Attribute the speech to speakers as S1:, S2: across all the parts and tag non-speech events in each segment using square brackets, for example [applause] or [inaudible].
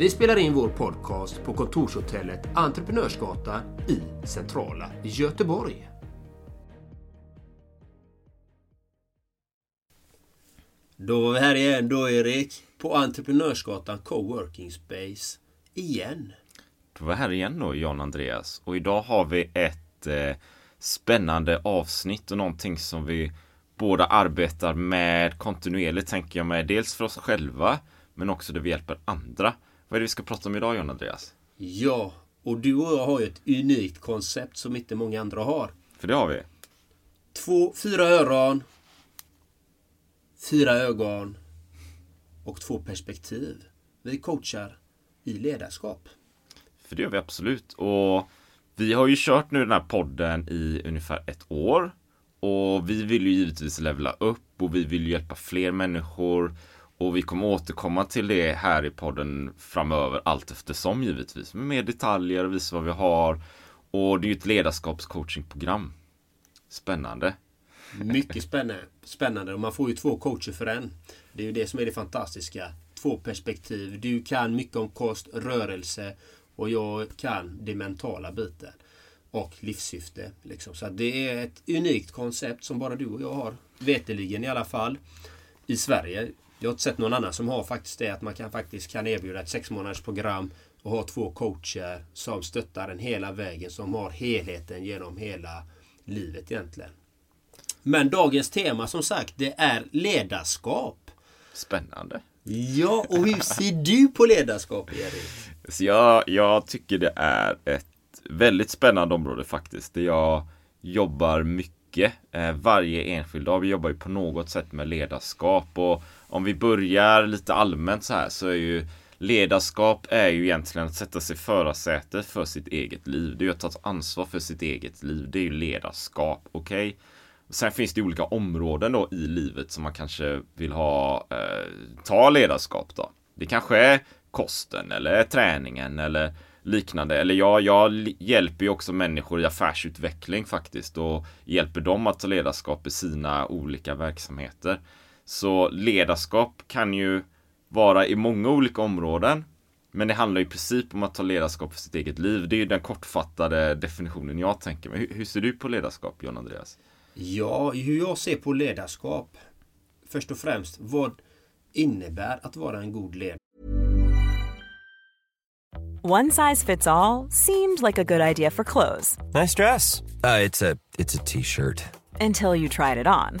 S1: Vi spelar in vår podcast på kontorshotellet Entreprenörsgatan i centrala Göteborg. Då var vi här igen då Erik, på Entreprenörsgatan Coworking Space. Igen.
S2: Då var vi här igen då, John Andreas. Och idag har vi ett eh, spännande avsnitt och någonting som vi båda arbetar med kontinuerligt, tänker jag med. Dels för oss själva, men också där vi hjälper andra. Vad är det vi ska prata om idag, John Andreas?
S1: Ja, och du och jag har ju ett unikt koncept som inte många andra har.
S2: För det har vi.
S1: Två, fyra öron, fyra ögon och två perspektiv. Vi coachar i ledarskap.
S2: För det gör vi absolut. Och vi har ju kört nu den här podden i ungefär ett år. Och vi vill ju givetvis levela upp och vi vill hjälpa fler människor. Och vi kommer återkomma till det här i podden framöver allt eftersom givetvis. Med mer detaljer och visa vad vi har. Och det är ju ett ledarskapscoachingprogram. Spännande.
S1: Mycket spännande. spännande och man får ju två coacher för en. Det är ju det som är det fantastiska. Två perspektiv. Du kan mycket om kost, rörelse och jag kan det mentala biten. Och livssyfte. Liksom. Så det är ett unikt koncept som bara du och jag har. Veteligen i alla fall. I Sverige. Jag har inte sett någon annan som har faktiskt det att man kan faktiskt kan erbjuda ett sex månaders program och ha två coacher som stöttar en hela vägen. Som har helheten genom hela livet egentligen. Men dagens tema som sagt det är ledarskap.
S2: Spännande.
S1: Ja, och hur ser du på ledarskap Erik?
S2: Så jag, jag tycker det är ett väldigt spännande område faktiskt. Där jag jobbar mycket eh, varje enskild dag. Vi jobbar ju på något sätt med ledarskap och om vi börjar lite allmänt så här så är ju ledarskap är ju egentligen att sätta sig i förarsätet för sitt eget liv. Det är ju att ta ansvar för sitt eget liv. Det är ju ledarskap, okej? Okay? Sen finns det olika områden då i livet som man kanske vill ha eh, ta ledarskap då. Det kanske är kosten eller träningen eller liknande. Eller jag, jag hjälper ju också människor i affärsutveckling faktiskt och hjälper dem att ta ledarskap i sina olika verksamheter. Så ledarskap kan ju vara i många olika områden. Men det handlar i princip om att ta ledarskap för sitt eget liv. Det är ju den kortfattade definitionen jag tänker mig. Hur, ser du på ledarskap, John Andreas?
S1: Ja, hur jag ser på ledarskap. Först och främst, vad innebär att vara en god ledare?
S3: One size fits all seemed like a good idea for clothes.
S4: Nice dress. Uh, it's a it's a t-shirt.
S3: Until you tried it on.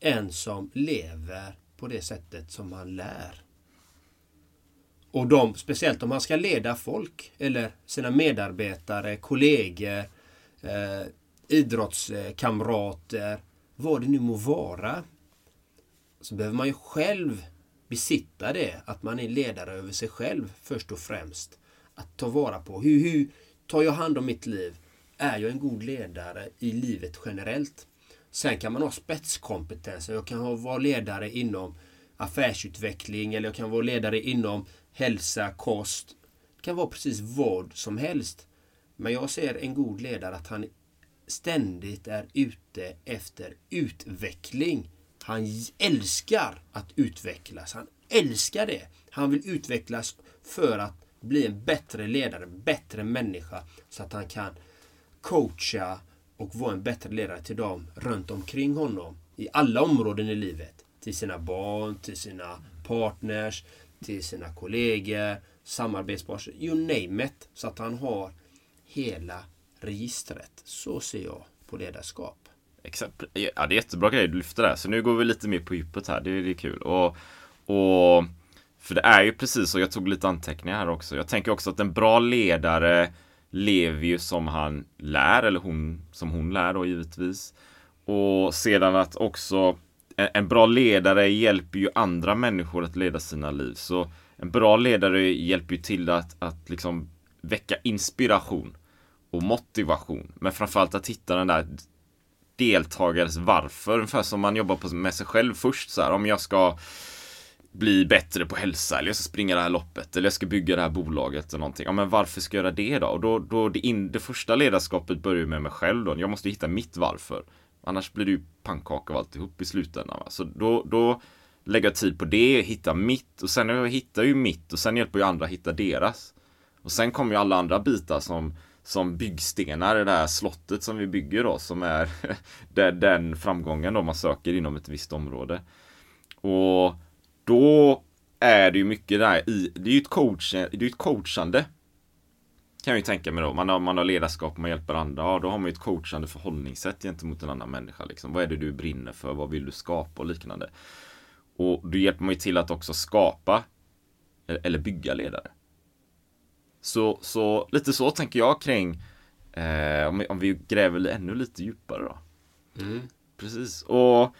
S1: En som lever på det sättet som han lär. Och de, speciellt om man ska leda folk eller sina medarbetare, kollegor, eh, idrottskamrater, vad det nu må vara. Så behöver man ju själv besitta det, att man är ledare över sig själv först och främst. Att ta vara på hur, hur tar jag hand om mitt liv? Är jag en god ledare i livet generellt? Sen kan man ha spetskompetenser. Jag kan vara ledare inom affärsutveckling eller jag kan vara ledare inom hälsa, kost. Det kan vara precis vad som helst. Men jag ser en god ledare att han ständigt är ute efter utveckling. Han älskar att utvecklas. Han älskar det. Han vill utvecklas för att bli en bättre ledare, bättre människa. Så att han kan coacha och vara en bättre ledare till dem runt omkring honom. I alla områden i livet. Till sina barn, till sina partners, till sina kollegor, samarbetspartners you name it. Så att han har hela registret. Så ser jag på ledarskap.
S2: Exakt. Ja, det är jättebra grejer du lyfter där. Så nu går vi lite mer på djupet här. Det är, det är kul. Och, och, för det är ju precis så. Jag tog lite anteckningar här också. Jag tänker också att en bra ledare lever ju som han lär, eller hon som hon lär då givetvis. Och sedan att också en bra ledare hjälper ju andra människor att leda sina liv. Så en bra ledare hjälper ju till att, att liksom väcka inspiration och motivation. Men framförallt att hitta den där deltagares varför. Ungefär som man jobbar på, med sig själv först. Så här, om jag ska bli bättre på hälsa eller jag ska springa det här loppet eller jag ska bygga det här bolaget eller någonting. Ja, men varför ska jag göra det då? Och då, då det, in, det första ledarskapet börjar med mig själv då. Jag måste hitta mitt varför. Annars blir det ju pannkaka av alltihop i slutändan. Va? Så då, då lägger jag tid på det, hitta mitt och sen jag hittar ju mitt och sen hjälper jag andra att hitta deras. Och sen kommer ju alla andra bitar som, som byggstenar i det här slottet som vi bygger då, som är [laughs] den framgången då man söker inom ett visst område. Och då är det ju mycket där i, det är ju ett, coach, det är ett coachande kan jag ju tänka mig då. Man har, man har ledarskap, man hjälper andra. Ja, då har man ju ett coachande förhållningssätt gentemot en annan människa. Liksom. Vad är det du brinner för? Vad vill du skapa och liknande. Och då hjälper man ju till att också skapa eller bygga ledare. Så, så lite så tänker jag kring eh, om, om, vi gräver ännu lite djupare då. Mm. Precis. Och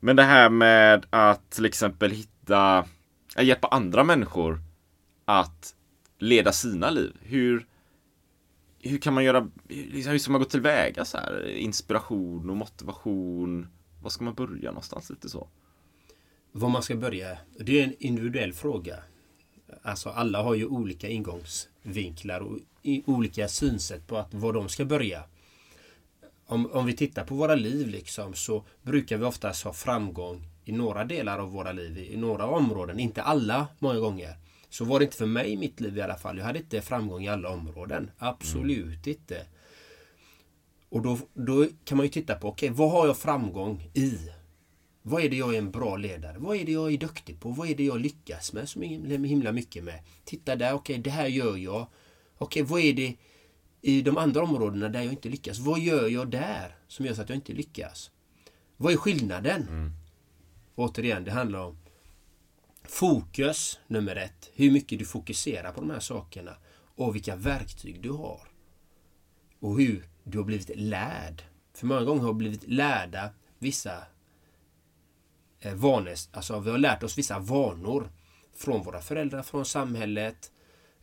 S2: Men det här med att till exempel hitta, eh, hjälpa andra människor att leda sina liv. Hur, hur kan man göra, liksom, hur ska man gå tillväga så här? Inspiration och motivation. Var ska man börja någonstans lite så?
S1: Var man ska börja? Det är en individuell fråga. Alltså alla har ju olika ingångsvinklar och olika synsätt på att var de ska börja. Om, om vi tittar på våra liv liksom så brukar vi oftast ha framgång i några delar av våra liv, i några områden. Inte alla många gånger. Så var det inte för mig i mitt liv i alla fall. Jag hade inte framgång i alla områden. Absolut mm. inte. Och då, då kan man ju titta på, okej, okay, vad har jag framgång i? Vad är det jag är en bra ledare? Vad är det jag är duktig på? Vad är det jag lyckas med som är himla mycket med? Titta där, okej, okay, det här gör jag. Okej, okay, vad är det i de andra områdena där jag inte lyckas? Vad gör jag där som gör så att jag inte lyckas? Vad är skillnaden? Mm. Återigen, det handlar om Fokus nummer ett. Hur mycket du fokuserar på de här sakerna och vilka verktyg du har. Och hur du har blivit lärd. För många gånger har vi blivit lärda vissa eh, vanor. Alltså vi har lärt oss vissa vanor. Från våra föräldrar, från samhället,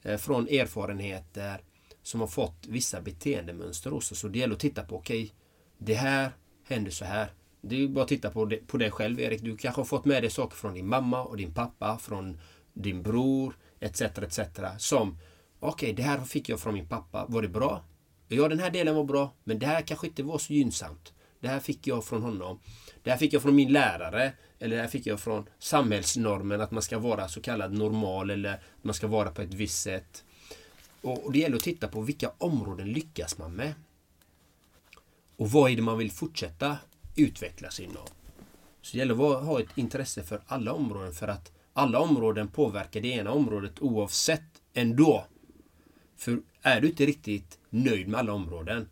S1: eh, från erfarenheter som har fått vissa beteendemönster hos oss. Så det gäller att titta på, okej, okay, det här händer så här. Det är bara att titta på, det, på dig själv Erik. Du kanske har fått med dig saker från din mamma och din pappa, från din bror etc. etc. Som, okej okay, det här fick jag från min pappa. Var det bra? Ja, den här delen var bra, men det här kanske inte var så gynnsamt. Det här fick jag från honom. Det här fick jag från min lärare. Eller det här fick jag från samhällsnormen att man ska vara så kallad normal eller att man ska vara på ett visst sätt. Och, och det gäller att titta på vilka områden lyckas man med. Och vad är det man vill fortsätta utvecklas inom. Så det gäller att ha ett intresse för alla områden för att alla områden påverkar det ena området oavsett ändå. För är du inte riktigt nöjd med alla områden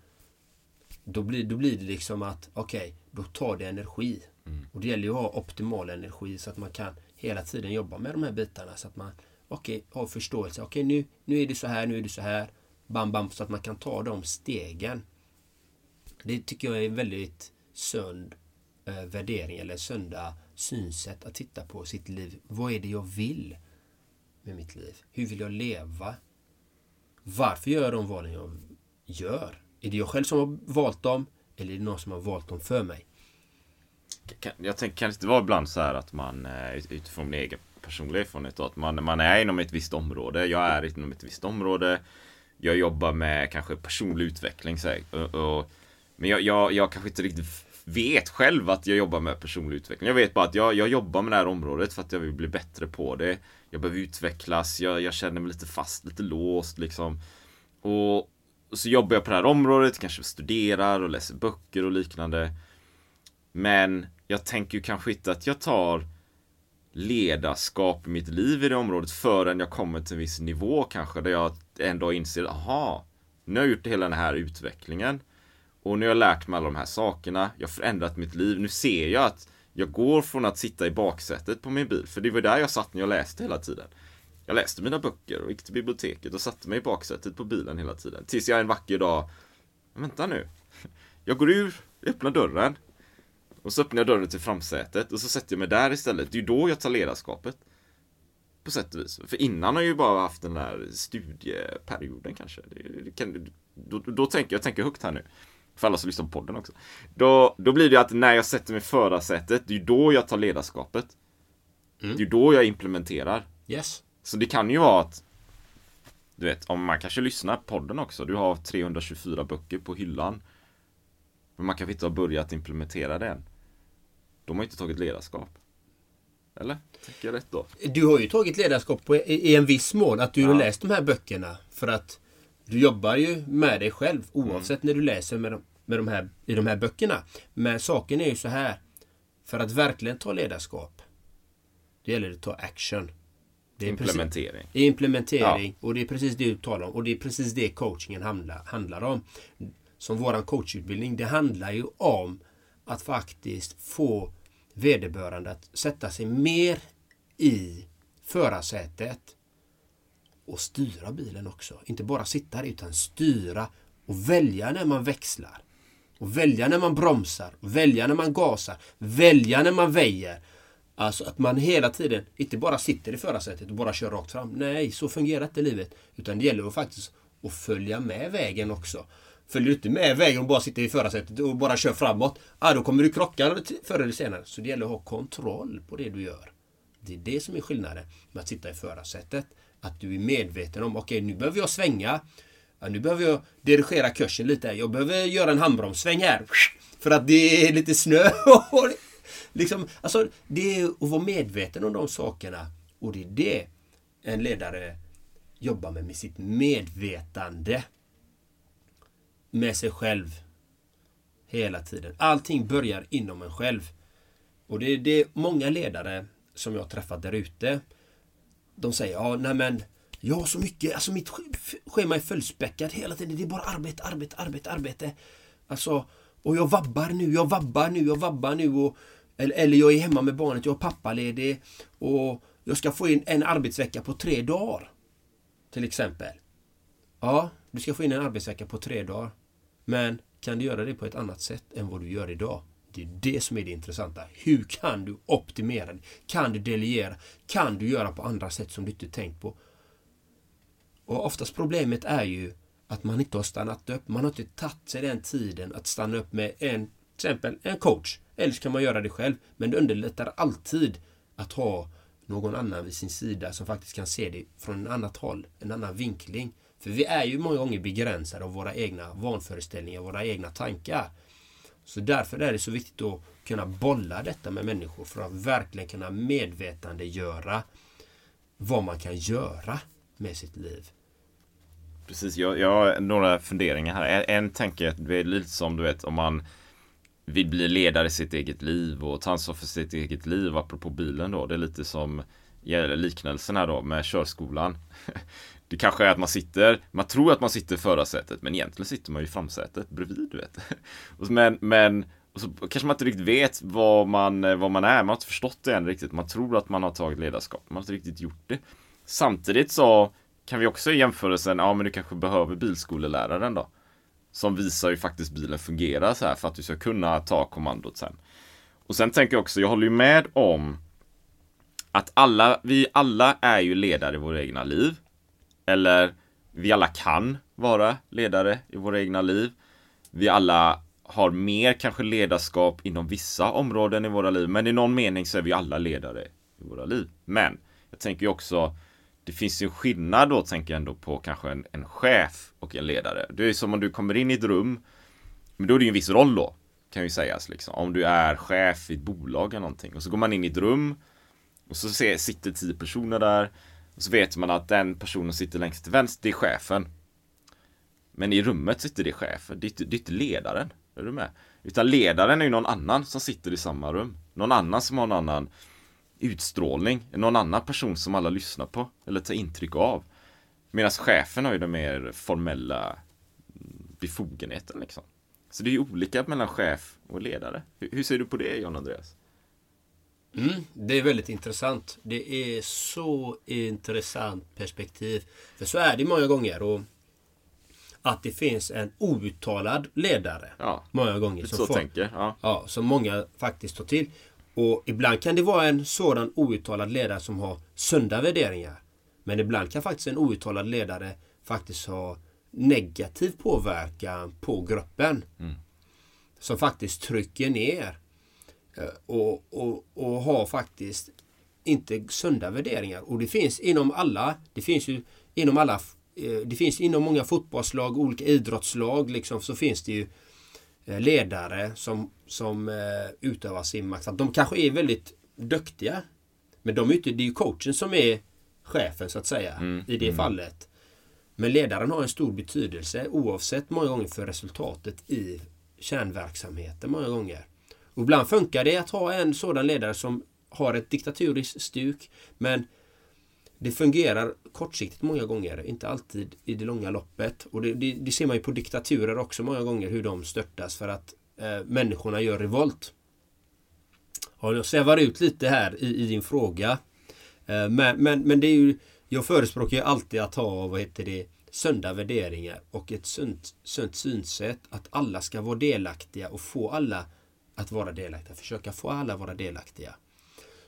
S1: då blir, då blir det liksom att okej, okay, då tar det energi.
S2: Mm.
S1: Och det gäller ju att ha optimal energi så att man kan hela tiden jobba med de här bitarna. Så att man okej, okay, har förståelse. Okej, okay, nu, nu är det så här, nu är det så här. Bam, bam, så att man kan ta de stegen. Det tycker jag är väldigt sund eh, värdering eller sunda synsätt att titta på sitt liv. Vad är det jag vill med mitt liv? Hur vill jag leva? Varför gör jag de valen jag gör? Är det jag själv som har valt dem? Eller är det någon som har valt dem för mig?
S2: Jag tänker, kan det inte vara ibland så här att man eh, utifrån min egen personliga erfarenhet att man, man är inom ett visst område. Jag är inom ett visst område. Jag jobbar med kanske personlig utveckling. Så här, och, och, men jag, jag, jag kanske inte riktigt vet själv att jag jobbar med personlig utveckling. Jag vet bara att jag, jag jobbar med det här området för att jag vill bli bättre på det. Jag behöver utvecklas, jag, jag känner mig lite fast, lite låst liksom. Och, och så jobbar jag på det här området, kanske studerar och läser böcker och liknande. Men jag tänker ju kanske inte att jag tar ledarskap i mitt liv i det området förrän jag kommer till en viss nivå kanske där jag ändå inser, aha, nu har jag gjort hela den här utvecklingen. Och nu har jag lärt mig alla de här sakerna, jag har förändrat mitt liv, nu ser jag att jag går från att sitta i baksätet på min bil, för det var där jag satt när jag läste hela tiden. Jag läste mina böcker och gick till biblioteket och satte mig i baksätet på bilen hela tiden. Tills jag en vacker dag, vänta nu. Jag går ur, öppnar dörren. Och så öppnar jag dörren till framsätet och så sätter jag mig där istället. Det är ju då jag tar ledarskapet. På sätt och vis. För innan har jag ju bara haft den där studieperioden kanske. Det, det kan, då, då tänker jag tänker högt här nu. För alla som lyssnar på podden också. Då, då blir det att när jag sätter mig i förarsätet, det är ju då jag tar ledarskapet. Mm. Det är ju då jag implementerar.
S1: Yes.
S2: Så det kan ju vara att du vet, om man kanske lyssnar på podden också. Du har 324 böcker på hyllan. Men man kanske inte har börjat implementera det än. De har inte tagit ledarskap. Eller? Tänker jag rätt då?
S1: Du har ju tagit ledarskap på, i, en viss mån. Att du ja. har läst de här böckerna. För att du jobbar ju med dig själv oavsett mm. när du läser med de, med de här, i de här böckerna. Men saken är ju så här. För att verkligen ta ledarskap. Det gäller att ta action.
S2: Implementering.
S1: Precis, implementering. Ja. Och det är precis det du talar om. Och det är precis det coachingen handlar, handlar om. Som våran coachutbildning. Det handlar ju om att faktiskt få vederbörande att sätta sig mer i förarsätet och styra bilen också. Inte bara sitta där utan styra och välja när man växlar. Och välja när man bromsar, välja när man gasar, välja när man väjer. Alltså att man hela tiden inte bara sitter i förarsätet och bara kör rakt fram. Nej, så fungerar inte livet. Utan det gäller att faktiskt att följa med vägen också. Följer du inte med vägen och bara sitter i förarsätet och bara kör framåt, ah, då kommer du krocka förr eller senare. Så det gäller att ha kontroll på det du gör. Det är det som är skillnaden med att sitta i förarsätet. Att du är medveten om, okej okay, nu behöver jag svänga. Ja, nu behöver jag dirigera kursen lite. Jag behöver göra en handbromssväng här. För att det är lite snö. [laughs] liksom, alltså, det är att vara medveten om de sakerna. Och det är det en ledare jobbar med, med sitt medvetande. Med sig själv. Hela tiden. Allting börjar inom en själv. Och det är, det är många ledare som jag har träffat där ute de säger ja, nej men jag har så mycket, alltså mitt schema är fullspäckat hela tiden. Det är bara arbete, arbete, arbete, arbete. Alltså, och jag vabbar nu, jag vabbar nu, jag vabbar nu. Och, eller, eller jag är hemma med barnet, jag är pappaledig och jag ska få in en arbetsvecka på tre dagar. Till exempel. Ja, du ska få in en arbetsvecka på tre dagar. Men kan du göra det på ett annat sätt än vad du gör idag? Det är det som är det intressanta. Hur kan du optimera? Kan du delegera? Kan du göra på andra sätt som du inte tänkt på? Och oftast problemet är ju att man inte har stannat upp. Man har inte tagit sig den tiden att stanna upp med en, till exempel en coach. Eller så kan man göra det själv. Men det underlättar alltid att ha någon annan vid sin sida som faktiskt kan se det från ett annat håll, en annan vinkling. För vi är ju många gånger begränsade av våra egna vanföreställningar, våra egna tankar. Så därför är det så viktigt att kunna bolla detta med människor för att verkligen kunna medvetandegöra vad man kan göra med sitt liv.
S2: Precis, jag, jag har några funderingar här. En, en är att det är lite som du vet om man vill bli ledare i sitt eget liv och ta ansvar för sitt eget liv apropå bilen då. Det är lite som liknelsen här då med körskolan. [laughs] Det kanske är att man sitter, man tror att man sitter i förarsätet men egentligen sitter man ju i framsätet bredvid du vet. [laughs] Men, men och så kanske man inte riktigt vet vad man, vad man är, man har inte förstått det än riktigt. Man tror att man har tagit ledarskap, man har inte riktigt gjort det. Samtidigt så kan vi också i jämförelsen, ja men du kanske behöver bilskoleläraren då. Som visar ju faktiskt bilen fungerar så här för att du ska kunna ta kommandot sen. Och sen tänker jag också, jag håller ju med om att alla, vi alla är ju ledare i våra egna liv. Eller vi alla kan vara ledare i våra egna liv. Vi alla har mer kanske ledarskap inom vissa områden i våra liv. Men i någon mening så är vi alla ledare i våra liv. Men jag tänker också det finns ju en skillnad då, tänker jag ändå på kanske en, en chef och en ledare. Det är som om du kommer in i ett rum, men då är det ju en viss roll då, kan ju sägas liksom. Om du är chef i ett bolag eller någonting och så går man in i ett rum och så ser, sitter tio personer där och så vet man att den personen sitter längst till vänster, det är chefen. Men i rummet sitter det chefen, det är, det är inte ledaren. Är du med? Utan ledaren är ju någon annan som sitter i samma rum. Någon annan som har en annan utstrålning. Någon annan person som alla lyssnar på eller tar intryck av. Medan chefen har ju den mer formella befogenheten liksom. Så det är ju olika mellan chef och ledare. Hur, hur ser du på det John Andreas?
S1: Mm, det är väldigt intressant. Det är så intressant perspektiv. För så är det många gånger. Och att det finns en outtalad ledare.
S2: Ja,
S1: många gånger.
S2: Som så får, tänker. Ja.
S1: ja. Som många faktiskt tar till. Och ibland kan det vara en sådan outtalad ledare som har sunda värderingar. Men ibland kan faktiskt en outtalad ledare faktiskt ha negativ påverkan på gruppen. Mm. Som faktiskt trycker ner. Eh, och, och, och har faktiskt inte sunda värderingar. Och det finns inom alla, det finns ju inom alla, eh, det finns inom många fotbollslag, olika idrottslag liksom, så finns det ju Eh, ledare som, som utövar sin makt. De kanske är väldigt duktiga. Men de är inte, det är ju coachen som är chefen så att säga mm. i det mm. fallet. Men ledaren har en stor betydelse oavsett många gånger för resultatet i kärnverksamheten många gånger. Och ibland funkar det att ha en sådan ledare som har ett diktaturiskt stuk men det fungerar kortsiktigt många gånger, inte alltid i det långa loppet. Och det, det, det ser man ju på diktaturer också många gånger hur de störtas för att eh, människorna gör revolt. Ja, jag svävar ut lite här i, i din fråga. Eh, men, men, men det är ju, jag förespråkar ju alltid att ha, vad heter det, sunda värderingar och ett sunt, sunt synsätt att alla ska vara delaktiga och få alla att vara delaktiga. Försöka få alla att vara delaktiga.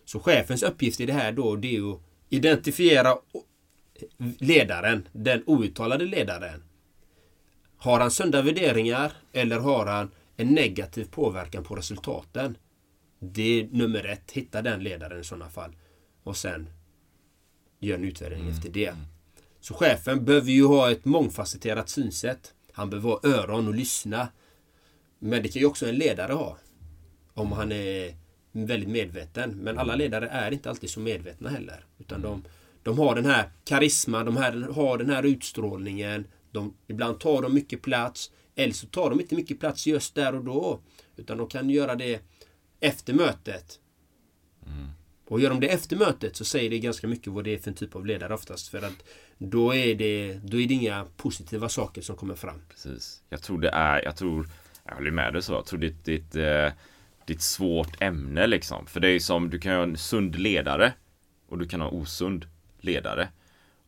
S1: Så chefens uppgift i det här då det är ju identifiera ledaren, den outtalade ledaren. Har han sunda värderingar eller har han en negativ påverkan på resultaten? Det är nummer ett. Hitta den ledaren i sådana fall. Och sen gör en utvärdering mm. efter det. Så chefen behöver ju ha ett mångfacetterat synsätt. Han behöver ha öron och lyssna. Men det kan ju också en ledare ha. Om han är väldigt medveten. Men alla ledare är inte alltid så medvetna heller. Utan de, de har den här karisma, de här, har den här utstrålningen. De, ibland tar de mycket plats. Eller så tar de inte mycket plats just där och då. Utan de kan göra det efter mötet. Mm. Och gör de det efter mötet så säger det ganska mycket vad det är för en typ av ledare oftast. För att då är det, då är det inga positiva saker som kommer fram.
S2: Precis. Jag tror det är, jag tror, jag håller med dig så. Jag tror det, det, det det är ett svårt ämne liksom. För det är som, du kan ha en sund ledare och du kan ha osund ledare.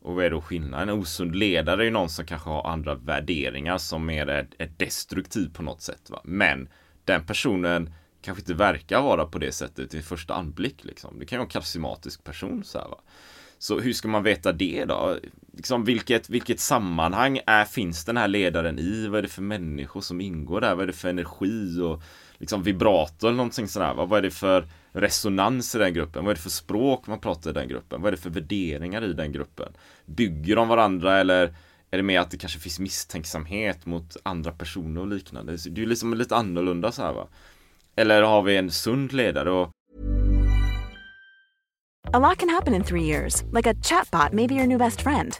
S2: Och vad är då skillnaden? En osund ledare är ju någon som kanske har andra värderingar som mer är, är destruktiv på något sätt. Va? Men den personen kanske inte verkar vara på det sättet i första anblick. Liksom. Det kan ju vara en karismatisk person. Så, här, va? så hur ska man veta det då? Liksom, vilket, vilket sammanhang är, finns den här ledaren i? Vad är det för människor som ingår där? Vad är det för energi? och liksom vibrato eller någonting sådär. Vad är det för resonans i den gruppen? Vad är det för språk man pratar i den gruppen? Vad är det för värderingar i den gruppen? Bygger de varandra eller är det mer att det kanske finns misstänksamhet mot andra personer och liknande? Det är ju liksom lite annorlunda så här va. Eller har vi en sund ledare och
S3: A lot can happen in three years, like a chatbot maybe your new best friend.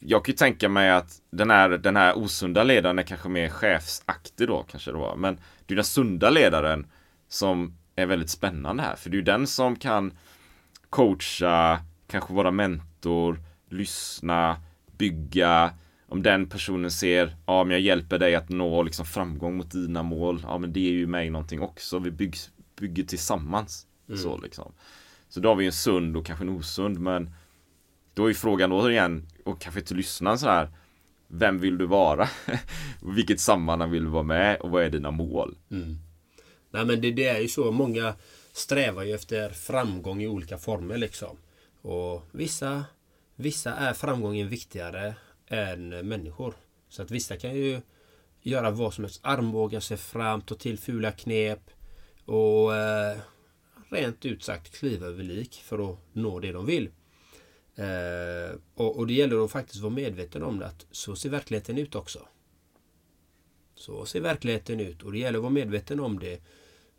S2: Jag kan ju tänka mig att den här, den här osunda ledaren är kanske mer chefsaktig då kanske det var. Men det är den sunda ledaren som är väldigt spännande här. För det är ju den som kan coacha, kanske vara mentor, lyssna, bygga. Om den personen ser, ja men jag hjälper dig att nå liksom framgång mot dina mål. Ja men det är ju mig någonting också. Vi byggs, bygger tillsammans. Så liksom. Så då har vi en sund och kanske en osund men då är frågan återigen och kanske till lyssnaren så här Vem vill du vara? [laughs] Vilket sammanhang vill du vara med? Och vad är dina mål? Mm.
S1: Nej men det, det är ju så. Många strävar ju efter framgång i olika former liksom. Och vissa, vissa är framgången viktigare än människor. Så att vissa kan ju göra vad som helst. Armbåga sig fram, ta till fula knep. Och eh, rent ut sagt kliva över lik för att nå det de vill. Eh, och, och det gäller att faktiskt vara medveten om det. Att så ser verkligheten ut också. Så ser verkligheten ut och det gäller att vara medveten om det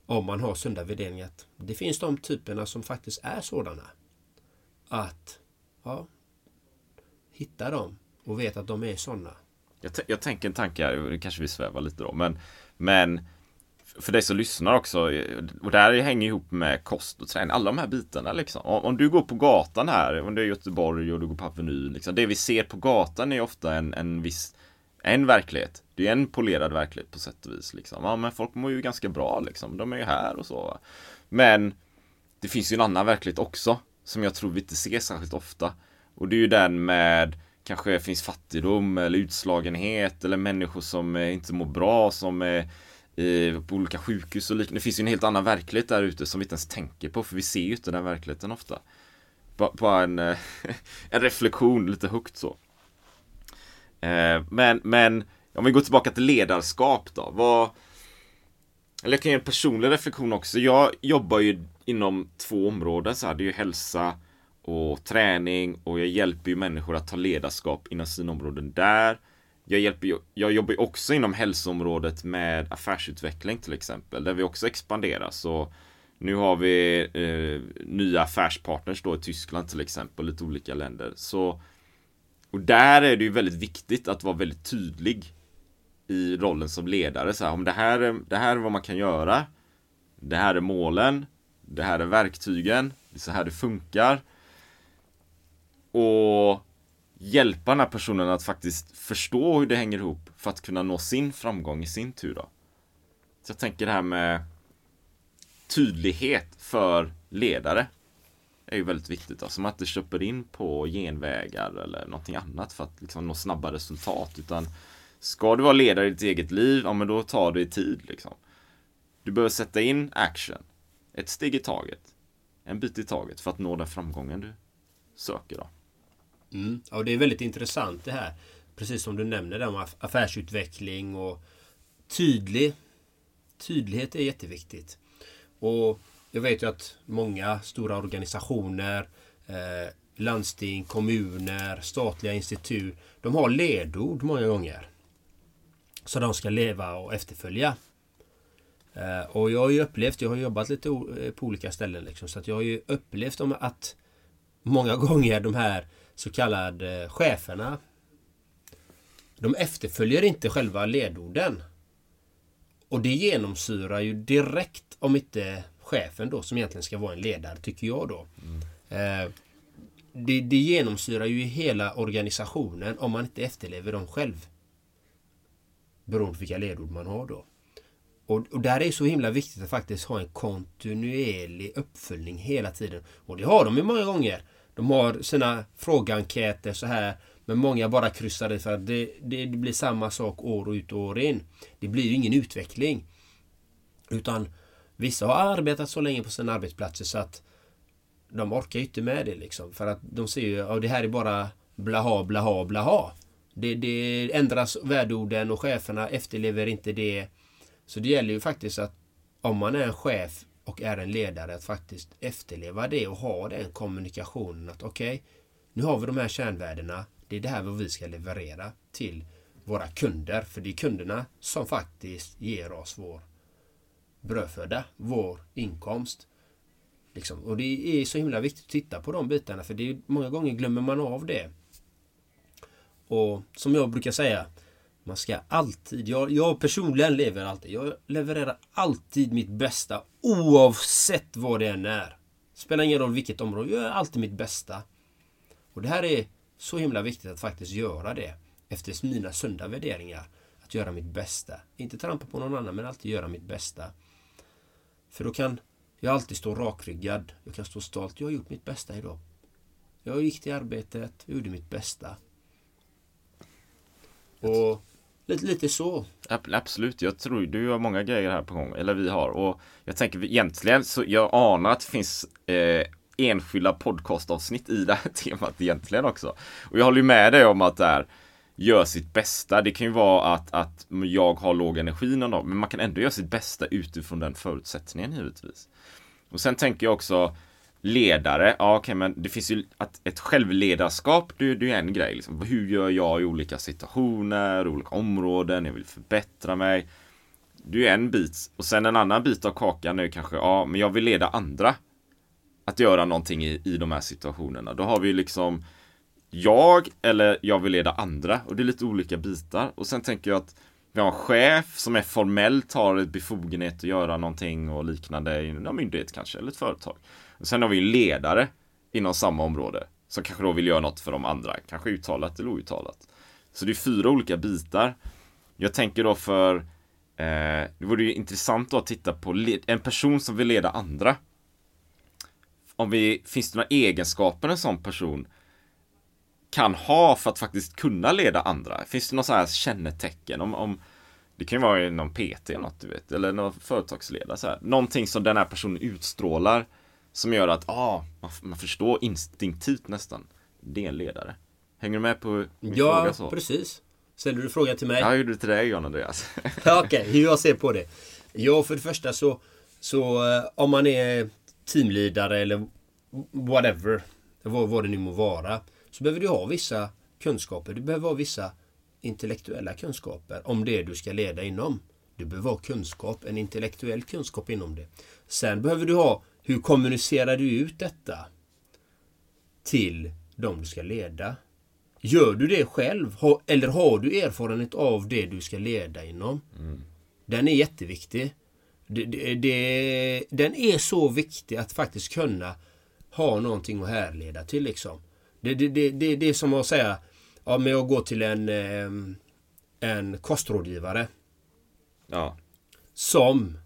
S1: om man har sunda värderingar. Det finns de typerna som faktiskt är sådana. Att ja, hitta dem och veta att de är sådana.
S2: Jag, jag tänker en tanke här, det kanske vi svävar lite då, men, men för dig som lyssnar också, och det här hänger ihop med kost och träning, alla de här bitarna liksom. Om, om du går på gatan här, om du är i Göteborg och du går på Avenyn, liksom, det vi ser på gatan är ofta en, en viss en verklighet. Det är en polerad verklighet på sätt och vis. Liksom. Ja, men folk mår ju ganska bra liksom. De är ju här och så. va. Men det finns ju en annan verklighet också. Som jag tror vi inte ser särskilt ofta. Och det är ju den med kanske finns fattigdom eller utslagenhet eller människor som inte mår bra som är på olika sjukhus och liknande. Det finns ju en helt annan verklighet där ute som vi inte ens tänker på för vi ser ju inte den verkligheten ofta. Bara, bara en, eh, [laughs] en reflektion lite högt så. Eh, men, men om vi går tillbaka till ledarskap då. Vad, eller jag kan ge en personlig reflektion också. Jag jobbar ju inom två områden. Så här. Det är ju hälsa och träning och jag hjälper ju människor att ta ledarskap inom sina områden där. Jag, hjälper jag jobbar ju också inom hälsoområdet med affärsutveckling till exempel. Där vi också expanderar. Så nu har vi eh, nya affärspartners då i Tyskland till exempel. Lite olika länder. Så och där är det ju väldigt viktigt att vara väldigt tydlig i rollen som ledare. Så här, om det här, är, det här är vad man kan göra. Det här är målen. Det här är verktygen. Det är så här det funkar. Och hjälpa den här personen att faktiskt förstå hur det hänger ihop för att kunna nå sin framgång i sin tur då. Så jag tänker det här med tydlighet för ledare är ju väldigt viktigt. Alltså man inte köper in på genvägar eller någonting annat för att liksom nå snabba resultat. Utan ska du vara ledare i ditt eget liv, ja men då tar det tid liksom. Du behöver sätta in action. Ett steg i taget. En bit i taget för att nå den framgången du söker då.
S1: Mm. Ja, det är väldigt intressant det här. Precis som du nämner där med affärsutveckling och tydlig. Tydlighet är jätteviktigt. Och jag vet ju att många stora organisationer, eh, landsting, kommuner, statliga institut, de har ledord många gånger. Så de ska leva och efterfölja. Eh, och jag har ju upplevt, jag har jobbat lite eh, på olika ställen liksom, så att jag har ju upplevt att många [laughs] gånger de här så kallad eh, cheferna de efterföljer inte själva ledorden. Och det genomsyrar ju direkt om inte chefen då som egentligen ska vara en ledare tycker jag då. Mm. det, det genomsyrar ju hela organisationen om man inte efterlever dem själv. Beroende på vilka ledord man har då. Och, och där är det så himla viktigt att faktiskt ha en kontinuerlig uppföljning hela tiden. Och det har de ju många gånger. De har sina frågeenkäter så här Men många bara kryssar i för att det, det, det blir samma sak år ut och år in. Det blir ju ingen utveckling. Utan vissa har arbetat så länge på sina arbetsplatser så att de orkar ju inte med det liksom. För att de ser ju att det här är bara blaha, blaha, blaha. Det, det ändras värdeorden och cheferna efterlever inte det. Så det gäller ju faktiskt att om man är en chef och är en ledare att faktiskt efterleva det och ha den kommunikationen att okej, okay, nu har vi de här kärnvärdena. Det är det här vad vi ska leverera till våra kunder. För det är kunderna som faktiskt ger oss vår brödföda, vår inkomst. Liksom. Och det är så himla viktigt att titta på de bitarna för det är, många gånger glömmer man av det. Och som jag brukar säga, man ska alltid, jag, jag personligen lever alltid, jag levererar alltid mitt bästa oavsett vad det än är. Spelar ingen roll vilket område, jag gör alltid mitt bästa. Och det här är så himla viktigt att faktiskt göra det efter mina sunda värderingar. Att göra mitt bästa. Inte trampa på någon annan men alltid göra mitt bästa. För då kan jag alltid stå rakryggad. Jag kan stå stolt. Jag har gjort mitt bästa idag. Jag gick till arbetet, jag gjorde mitt bästa. Och lite, lite så.
S2: Absolut, jag tror du har många grejer här på gång. Eller vi har. Och jag tänker egentligen så jag anar att det finns eh, enskilda podcastavsnitt i det här [laughs] temat egentligen också. Och jag håller ju med dig om att det här gör sitt bästa. Det kan ju vara att, att jag har låg energi någon dag, men man kan ändå göra sitt bästa utifrån den förutsättningen givetvis. Och sen tänker jag också ledare, ja okej okay, men det finns ju att ett självledarskap, det, det är ju en grej. Liksom. Hur gör jag i olika situationer, olika områden, jag vill förbättra mig. Det är ju en bit. Och sen en annan bit av kakan är ju kanske, ja men jag vill leda andra. Att göra någonting i, i de här situationerna. Då har vi liksom jag eller jag vill leda andra och det är lite olika bitar. Och sen tänker jag att vi har en chef som är formellt har ett befogenhet att göra någonting och liknande i en myndighet kanske, eller ett företag. Och sen har vi ju ledare inom samma område som kanske då vill göra något för de andra, kanske uttalat eller outtalat. Så det är fyra olika bitar. Jag tänker då för eh, det vore ju intressant då att titta på en person som vill leda andra. Om vi, finns det några egenskaper en sån person kan ha för att faktiskt kunna leda andra? Finns det några så här kännetecken? Om, om, det kan ju vara någon PT eller något du vet, eller någon företagsledare. Så här. Någonting som den här personen utstrålar som gör att ah, man, man förstår instinktivt nästan. Det är en ledare. Hänger du med på min
S1: ja,
S2: fråga?
S1: Ja, precis. Ställer du frågan till mig?
S2: Ja, jag gjorde det till dig John Andreas. [laughs]
S1: Okej, okay, hur jag ser på det. Ja, för det första så, så eh, om man är teamledare eller whatever, vad, vad det nu må vara så behöver du ha vissa kunskaper. Du behöver ha vissa intellektuella kunskaper om det du ska leda inom. Du behöver ha kunskap, en intellektuell kunskap inom det. Sen behöver du ha, hur kommunicerar du ut detta till de du ska leda? Gör du det själv? Eller har du erfarenhet av det du ska leda inom? Mm. Den är jätteviktig. Det, det, det, den är så viktig att faktiskt kunna ha någonting att härleda till liksom. Det, det, det, det, det är som att säga ja, med att gå till en, ehm, en kostrådgivare.
S2: Ja.
S1: Som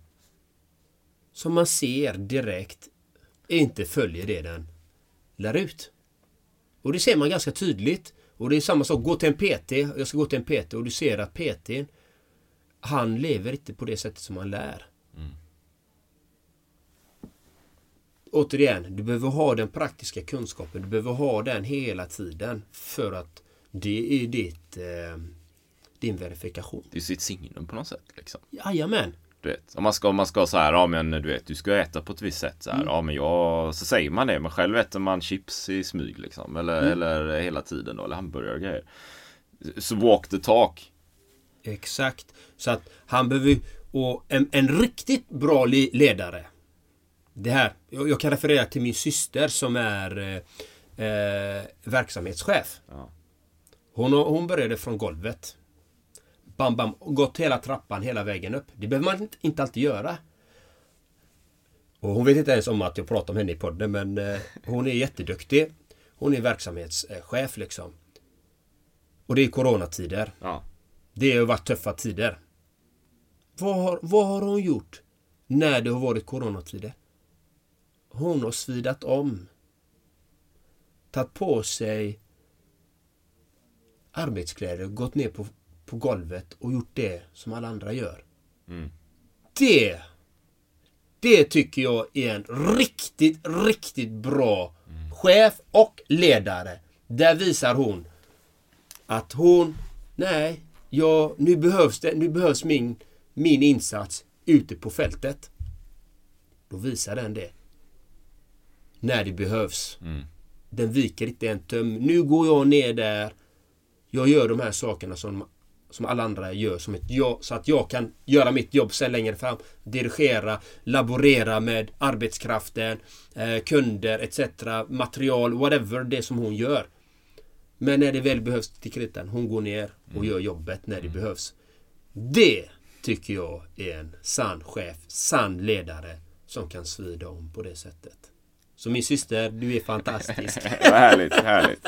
S1: som man ser direkt inte följer det den lär ut. Och det ser man ganska tydligt. Och det är samma sak, gå till en PT. Jag ska gå till en PT och du ser att PT han lever inte på det sättet som han lär. Mm återigen, du behöver ha den praktiska kunskapen. Du behöver ha den hela tiden. För att det är ditt, eh, din verifikation.
S2: Det är sitt signum på något sätt. Liksom.
S1: Jajamän.
S2: Du vet, om man ska, om man ska så här, ja men du vet, du ska äta på ett visst sätt. Så här, mm. Ja men jag, så säger man det. Men själv äter man chips i smyg liksom. Eller, mm. eller hela tiden då, eller hamburgare och grejer. Så walk the talk.
S1: Exakt. Så att han behöver, och en, en riktigt bra ledare det här. Jag, kan referera till min syster som är eh, eh, verksamhetschef. Ja. Hon, hon började från golvet. Bam, bam, gått hela trappan hela vägen upp. Det behöver man inte alltid göra. Och hon vet inte ens om att jag pratar om henne i podden men eh, hon är jätteduktig. Hon är verksamhetschef liksom. Och det är coronatider.
S2: Ja.
S1: Det har varit tuffa tider. Vad har, vad har hon gjort när det har varit coronatider? hon har svidat om. Tagit på sig arbetskläder, gått ner på, på golvet och gjort det som alla andra gör. Det, det tycker jag är en riktigt, riktigt bra chef och ledare. Där visar hon att hon, nej, ja, nu behövs det, nu behövs min, min insats ute på fältet. Då visar den det. När det behövs. Den viker inte en tum. Nu går jag ner där. Jag gör de här sakerna som, som alla andra gör. Som ett jag, så att jag kan göra mitt jobb sen längre fram. Dirigera, laborera med arbetskraften, eh, kunder etc. Material, whatever det som hon gör. Men när det väl behövs till kritan, hon går ner och gör jobbet när det behövs. Det tycker jag är en sann chef, sann ledare som kan svida om på det sättet. Så min syster, du är fantastisk. [laughs]
S2: Härligt, härligt.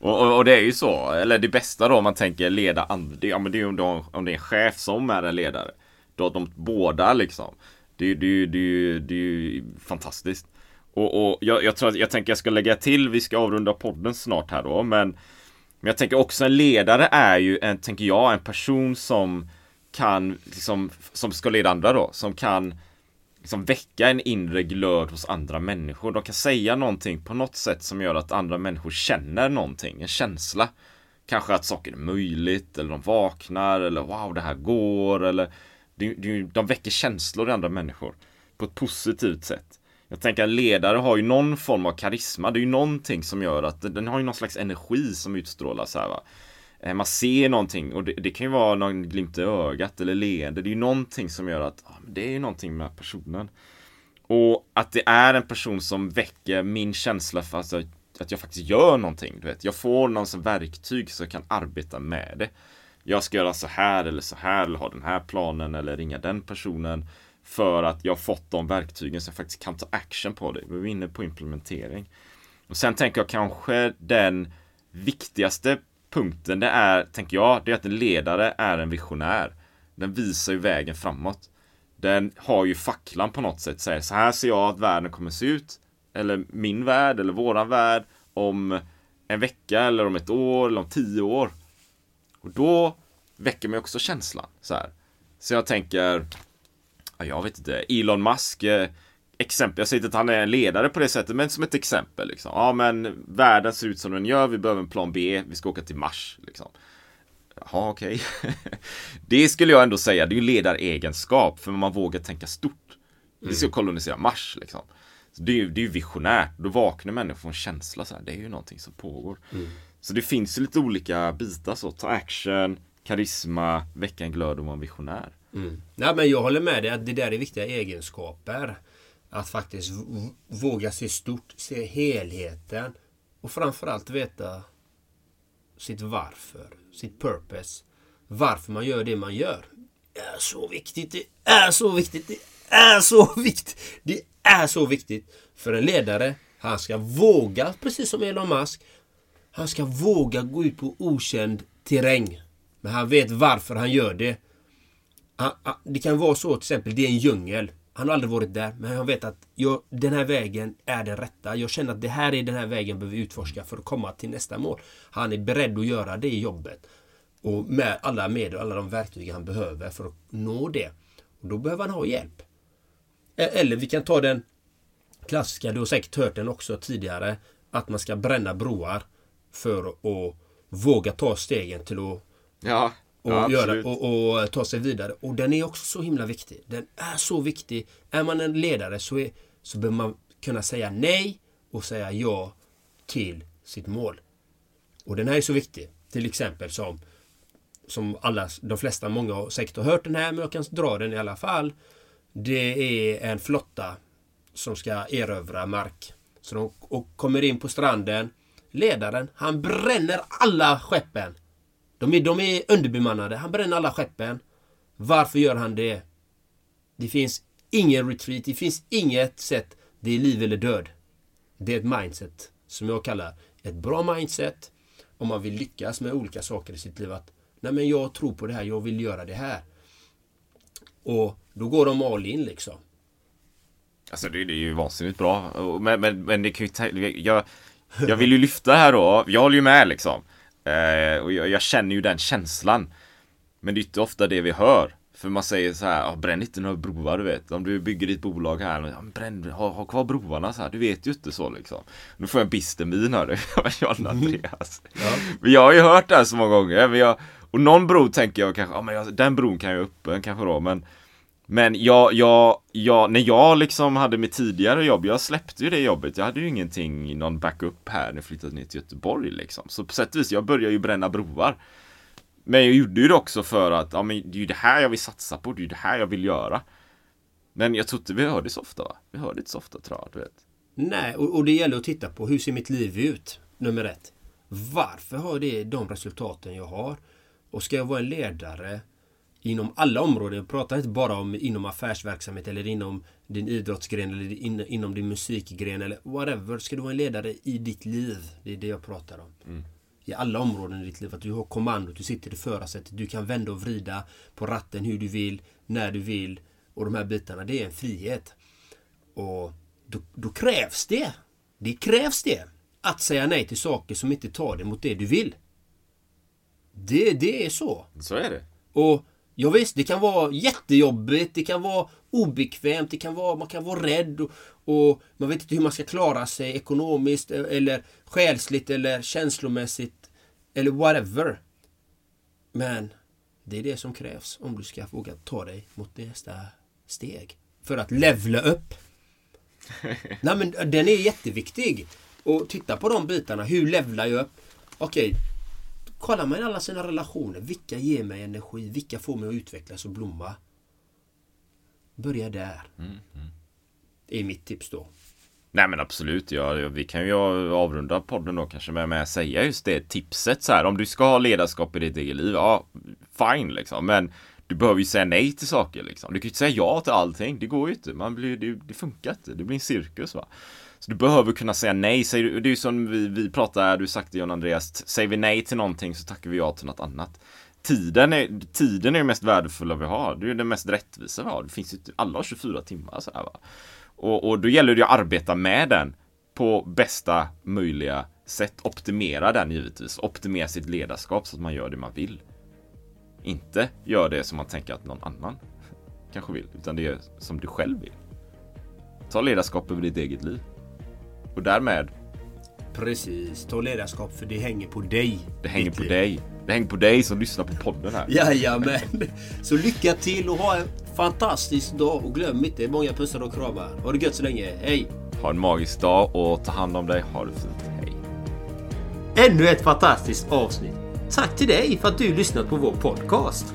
S2: Och, och, och det är ju så, eller det bästa då om man tänker leda andra, ja, men det är ju om, de, om det är en chef som är en ledare. Då att de båda liksom. Det, är ju- det, det, det är ju fantastiskt. Och, och jag, jag tror att jag tänker jag ska lägga till, vi ska avrunda podden snart här då, men men jag tänker också en ledare är ju en, tänker jag, en person som kan, liksom, som ska leda andra då, som kan liksom väcka en inre glöd hos andra människor. De kan säga någonting på något sätt som gör att andra människor känner någonting, en känsla. Kanske att saker är möjligt, eller de vaknar, eller wow, det här går, eller de väcker känslor i andra människor på ett positivt sätt. Jag tänker att ledare har ju någon form av karisma, det är ju någonting som gör att den har ju någon slags energi som utstrålas här va. Eh, man ser någonting och det, det kan ju vara någon glimt i ögat eller leende. Det är ju någonting som gör att ah, men det är ju någonting med personen. Och att det är en person som väcker min känsla för att jag, att jag faktiskt gör någonting. Du vet. Jag får någon som verktyg så jag kan arbeta med det. Jag ska göra så här eller så här eller ha den här planen eller ringa den personen. För att jag har fått de verktygen så jag faktiskt kan ta action på det. Vi är inne på implementering. Och sen tänker jag kanske den viktigaste punkten det är, tänker jag, det är att en ledare är en visionär. Den visar ju vägen framåt. Den har ju facklan på något sätt, säger så här ser jag att världen kommer se ut. Eller min värld, eller våran värld om en vecka, eller om ett år, eller om tio år. Och då väcker mig också känslan så här. Så jag tänker, jag vet inte, Elon Musk, eh, exempel, jag säger inte att han är en ledare på det sättet, men som ett exempel. Liksom. Ja, men världen ser ut som den gör, vi behöver en plan B, vi ska åka till Mars. Liksom. Jaha, okej. [laughs] det skulle jag ändå säga, det är ju ledaregenskap, för man vågar tänka stort. Vi ska kolonisera Mars, liksom. Så det är ju det är visionärt, då vaknar människor från en känsla så här, det är ju någonting som pågår. Så det finns ju lite olika bitar så, ta action, karisma, väcka en glöd och vara en visionär.
S1: Nej, men jag håller med dig att det där är viktiga egenskaper. Att faktiskt våga se stort, se helheten och framförallt veta sitt varför, sitt purpose. Varför man gör det man gör. Det är så viktigt, det är så viktigt, det är så viktigt. Det är så viktigt för en ledare. Han ska våga, precis som Elon Musk, han ska våga gå ut på okänd terräng. Men han vet varför han gör det. Det kan vara så till exempel, det är en djungel. Han har aldrig varit där, men han vet att jag, den här vägen är den rätta. Jag känner att det här är den här vägen behöver vi utforska för att komma till nästa mål. Han är beredd att göra det jobbet. Och med alla medel, alla de verktyg han behöver för att nå det. Och då behöver han ha hjälp. E, eller vi kan ta den klassiska, du har säkert hört den också tidigare, att man ska bränna broar för att våga ta stegen till att
S2: Ja,
S1: och,
S2: ja,
S1: göra, och, och ta sig vidare. Och den är också så himla viktig. Den är så viktig. Är man en ledare så, är, så behöver man kunna säga nej och säga ja till sitt mål. Och den här är så viktig. Till exempel som som alla, de flesta, många har säkert har hört den här men jag kan dra den i alla fall. Det är en flotta som ska erövra mark. Så de och kommer in på stranden. Ledaren, han bränner alla skeppen. De är, de är underbemannade. Han bränner alla skeppen. Varför gör han det? Det finns ingen retreat. Det finns inget sätt. Det är liv eller död. Det är ett mindset som jag kallar ett bra mindset om man vill lyckas med olika saker i sitt liv. Att nej men jag tror på det här, jag vill göra det här. Och då går de all in liksom.
S2: Alltså det, det är ju vansinnigt bra. Men, men, men det kan ju jag, jag vill ju lyfta här då, jag håller ju med liksom. Eh, och jag, jag, känner ju den känslan. Men det är inte ofta det vi hör. För man säger så här, bränn inte några broar du vet. Om du bygger ditt bolag här, bränn, ha, ha kvar broarna så här. Du vet ju inte så liksom. Nu får jag en bister min hör du. [laughs] John Andreas. Ja. Men jag har ju hört det här så många gånger. Men jag, och någon bro tänker jag kanske, ja men jag, den bron kan jag öppen kanske då. Men men jag, jag, jag, när jag liksom hade mitt tidigare jobb, jag släppte ju det jobbet. Jag hade ju ingenting, någon backup här när jag flyttade ner till Göteborg liksom. Så på sätt och vis, jag började ju bränna broar. Men jag gjorde ju det också för att, ja men det är ju det här jag vill satsa på, det är ju det här jag vill göra. Men jag tror inte vi hör det så ofta va? Vi hör det inte så ofta tror jag, du vet.
S1: Nej, och, och det gäller att titta på hur ser mitt liv ut? Nummer ett. Varför har det de resultaten jag har? Och ska jag vara en ledare inom alla områden. Jag pratar inte bara om inom affärsverksamhet eller inom din idrottsgren eller in, inom din musikgren eller whatever. Ska du vara en ledare i ditt liv? Det är det jag pratar om. Mm. I alla områden i ditt liv. Att du har kommandot, du sitter i förarsätet, du kan vända och vrida på ratten hur du vill, när du vill. Och de här bitarna, det är en frihet. Och då, då krävs det. Det krävs det. Att säga nej till saker som inte tar dig mot det du vill. Det, det är så.
S2: Så är det.
S1: Och Ja, visst, det kan vara jättejobbigt, det kan vara obekvämt, det kan vara, man kan vara rädd och, och, man vet inte hur man ska klara sig ekonomiskt eller själsligt eller känslomässigt eller whatever. Men det är det som krävs om du ska våga ta dig mot nästa steg. För att levla upp. [laughs] Nej men den är jätteviktig. Och titta på de bitarna. Hur levlar jag upp? Okej, Kollar man alla sina relationer. Vilka ger mig energi? Vilka får mig att utvecklas och blomma? Börja där. Mm, mm. Det är mitt tips då.
S2: Nej men absolut, ja, vi kan ju avrunda podden då kanske med, med att säga just det tipset så här. Om du ska ha ledarskap i ditt eget liv, ja fine liksom. Men du behöver ju säga nej till saker liksom. Du kan ju inte säga ja till allting. Det går ju inte. Man blir, det, det funkar inte. Det blir en cirkus va. Så du behöver kunna säga nej. det är ju som vi, vi pratade, du sagt det John Andreas. Säger vi nej till någonting så tackar vi ja till något annat. Tiden är, tiden är det mest värdefulla vi har. Det är det mest rättvisa vi har. Det finns ju, typ- alla har 24 timmar sådär va. Och, och då gäller det att arbeta med den på bästa möjliga sätt. Optimera den givetvis. Optimera sitt ledarskap så att man gör det man vill. Inte gör det som man tänker att någon annan kanske vill, utan det är som du själv vill. Ta ledarskap över ditt eget liv. Och därmed...
S1: Precis, ta ledarskap för det hänger på dig.
S2: Det hänger på liv. dig. Det hänger på dig som lyssnar på podden här.
S1: Jajamän. Så lycka till och ha en fantastisk dag. Och glöm inte, många pussar och kramar. Ha det gött så länge. Hej!
S2: Ha en magisk dag och ta hand om dig. Ha det fint. Hej!
S1: Ännu ett fantastiskt avsnitt. Tack till dig för att du lyssnat på vår podcast.